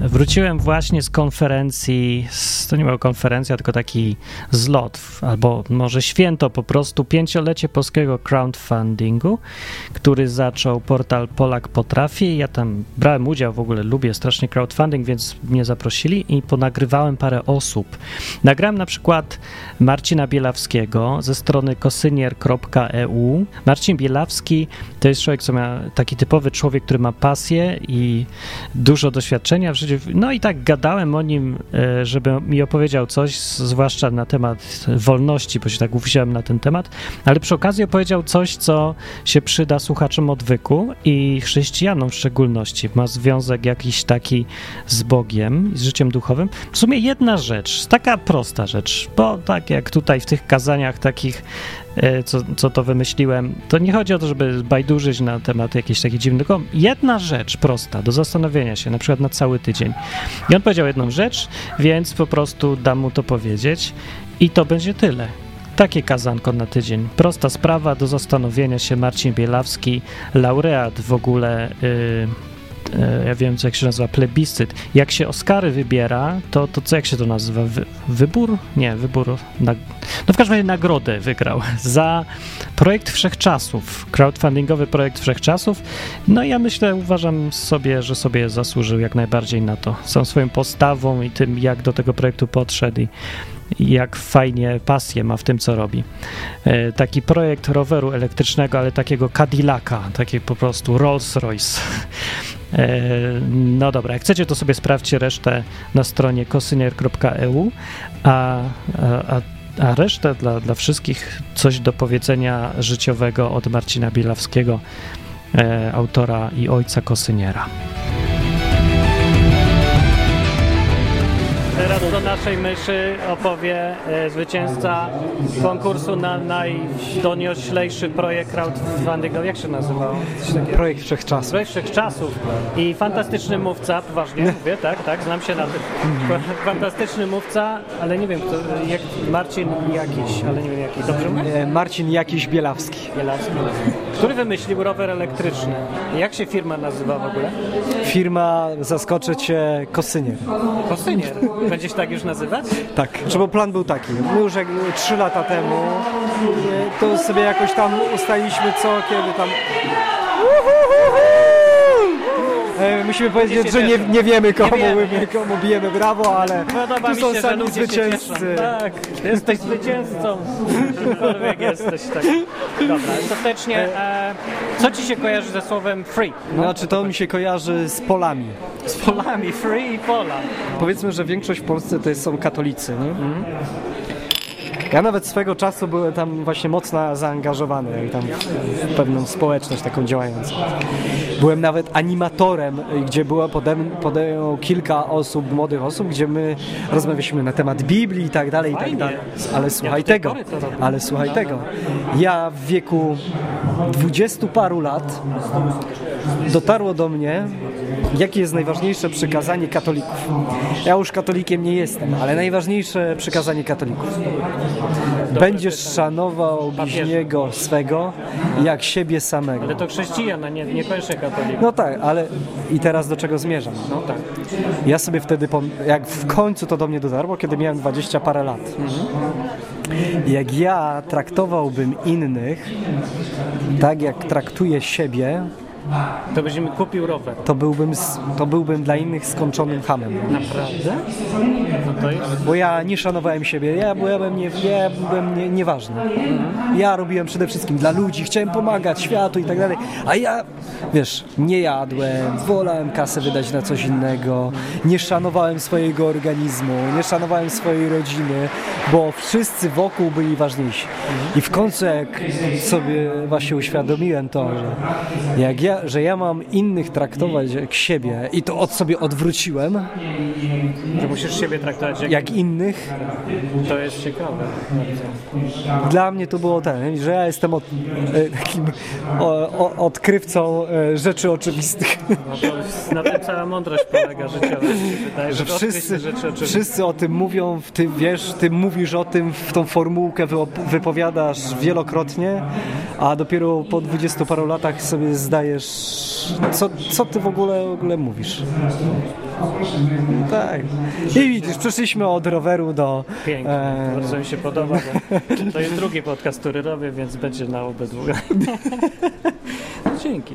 Wróciłem właśnie z konferencji, to nie była konferencja, tylko taki zlot, albo może święto po prostu, pięciolecie polskiego crowdfundingu, który zaczął portal Polak Potrafi. Ja tam brałem udział, w ogóle lubię strasznie crowdfunding, więc mnie zaprosili i ponagrywałem parę osób. Nagrałem na przykład Marcina Bielawskiego ze strony kosynier.eu. Marcin Bielawski to jest człowiek, co ma taki typowy człowiek, który ma pasję i dużo doświadczenia w życiu. No i tak gadałem o nim, e, żeby mi opowiedział coś, zwłaszcza na temat wolności, bo się tak uwziąłem na ten temat, ale przy okazji opowiedział coś, co się przyda słuchaczom odwyku i chrześcijanom w szczególności. Ma związek jakiś taki z Bogiem i z życiem duchowym. W sumie jedna rzecz, taka prosta rzecz, bo tak jak tutaj w tych kazaniach takich co, co to wymyśliłem, to nie chodzi o to, żeby bajdurzyć na temat jakiejś takiej dziwnej, tylko jedna rzecz prosta do zastanowienia się, na przykład na cały tydzień. I on powiedział jedną rzecz, więc po prostu dam mu to powiedzieć i to będzie tyle. Takie kazanko na tydzień. Prosta sprawa do zastanowienia się. Marcin Bielawski, laureat w ogóle. Yy, E, ja wiem, co jak się nazywa, plebiscyt. Jak się Oscary wybiera, to, to co, jak się to nazywa? Wy, wybór? Nie, wybór. Na, no w każdym razie nagrodę wygrał za projekt Wszechczasów, crowdfundingowy projekt Wszechczasów. No i ja myślę, uważam sobie, że sobie zasłużył jak najbardziej na to. Są swoją postawą i tym, jak do tego projektu podszedł i jak fajnie pasję ma w tym, co robi. E, taki projekt roweru elektrycznego, ale takiego Cadillaca, taki po prostu Rolls-Royce. E, no dobra, jak chcecie, to sobie sprawdźcie resztę na stronie kosynier.eu, a, a, a resztę dla, dla wszystkich coś do powiedzenia życiowego od Marcina Bielawskiego, e, autora i ojca Kosyniera. Teraz do naszej myszy opowie e, zwycięzca konkursu na najdonioślejszy projekt crowdfundingowy. Jak się nazywał? Projekt Wszechczasów. Projekt Wszechczasów. I fantastyczny mówca, poważnie mówię, tak, tak, znam się na tym. Fantastyczny mówca, ale nie wiem, kto, jak Marcin jakiś, ale nie wiem jaki. Dobrze mówię? Marcin jakiś Bielawski. Bielawski. Który wymyślił rower elektryczny. Jak się firma nazywa w ogóle? Firma, zaskoczy cię, Kosynier. Kosynier. Będziesz tak już nazywać? Tak, bo plan był taki. My już jak trzy lata temu, to sobie jakoś tam ustaliliśmy co, kiedy tam... E, musimy powiedzieć, że nie, nie wiemy komu, nie wiemy. komu bijemy brawo, ale Podoba tu są się, sami zwycięzcy. Tak, jesteś zwycięzcą. Kimkolwiek jesteś, tak. Dobra, ostatecznie, e, co ci się kojarzy ze słowem free? No, znaczy to mi się kojarzy z polami. Z polami, free i pola. Powiedzmy, że większość w Polsce to są katolicy, nie? Ja nawet swego czasu byłem tam właśnie mocno zaangażowany i tam w pewną społeczność taką działającą. Byłem nawet animatorem, gdzie było pode, pode kilka osób, młodych osób, gdzie my rozmawialiśmy na temat Biblii i tak dalej, i tak dalej. Ale słuchaj tego, ale słuchaj tego. Ja w wieku dwudziestu paru lat dotarło do mnie, jakie jest najważniejsze przykazanie katolików. Ja już katolikiem nie jestem, ale najważniejsze przykazanie katolików. Będziesz szanował bliźniego swego jak siebie samego. Ale to chrześcijan, a nie, niekoniecznie katolik. No tak, ale i teraz do czego zmierzam? No tak. Ja sobie wtedy, jak w końcu to do mnie dotarło, kiedy miałem dwadzieścia parę lat. Mhm. Jak ja traktowałbym innych tak, jak traktuję siebie, to byś mi kupił rower. To byłbym, to byłbym dla innych skończonym hamem. Naprawdę? No to jest... Bo ja nie szanowałem siebie, ja byłem, nie, ja byłem nie, nieważny. Ja robiłem przede wszystkim dla ludzi, chciałem pomagać światu i tak dalej, a ja, wiesz, nie jadłem, wolałem kasę wydać na coś innego, nie szanowałem swojego organizmu, nie szanowałem swojej rodziny, bo wszyscy wokół byli ważniejsi. I w końcu jak sobie właśnie uświadomiłem to, że jak ja że ja mam innych traktować jak siebie i to od sobie odwróciłem. Że musisz siebie traktować jak, jak innych. To jest ciekawe. Dla mnie to było ten, że ja jestem od, e, takim o, o, odkrywcą e, rzeczy oczywistych. No to na tym cała mądrość polega życiowa. Wydaje, że wszyscy, wszyscy o tym mówią, ty wiesz, ty mówisz o tym, w tą formułkę wypowiadasz wielokrotnie, a dopiero po dwudziestu paru latach sobie zdajesz wiesz, co, co ty w ogóle, w ogóle mówisz. Tak. I widzisz, przeszliśmy od roweru do... Pięknie, e, bardzo mi się podoba, to jest drugi podcast, który robię, więc będzie na obydwu. Dzięki.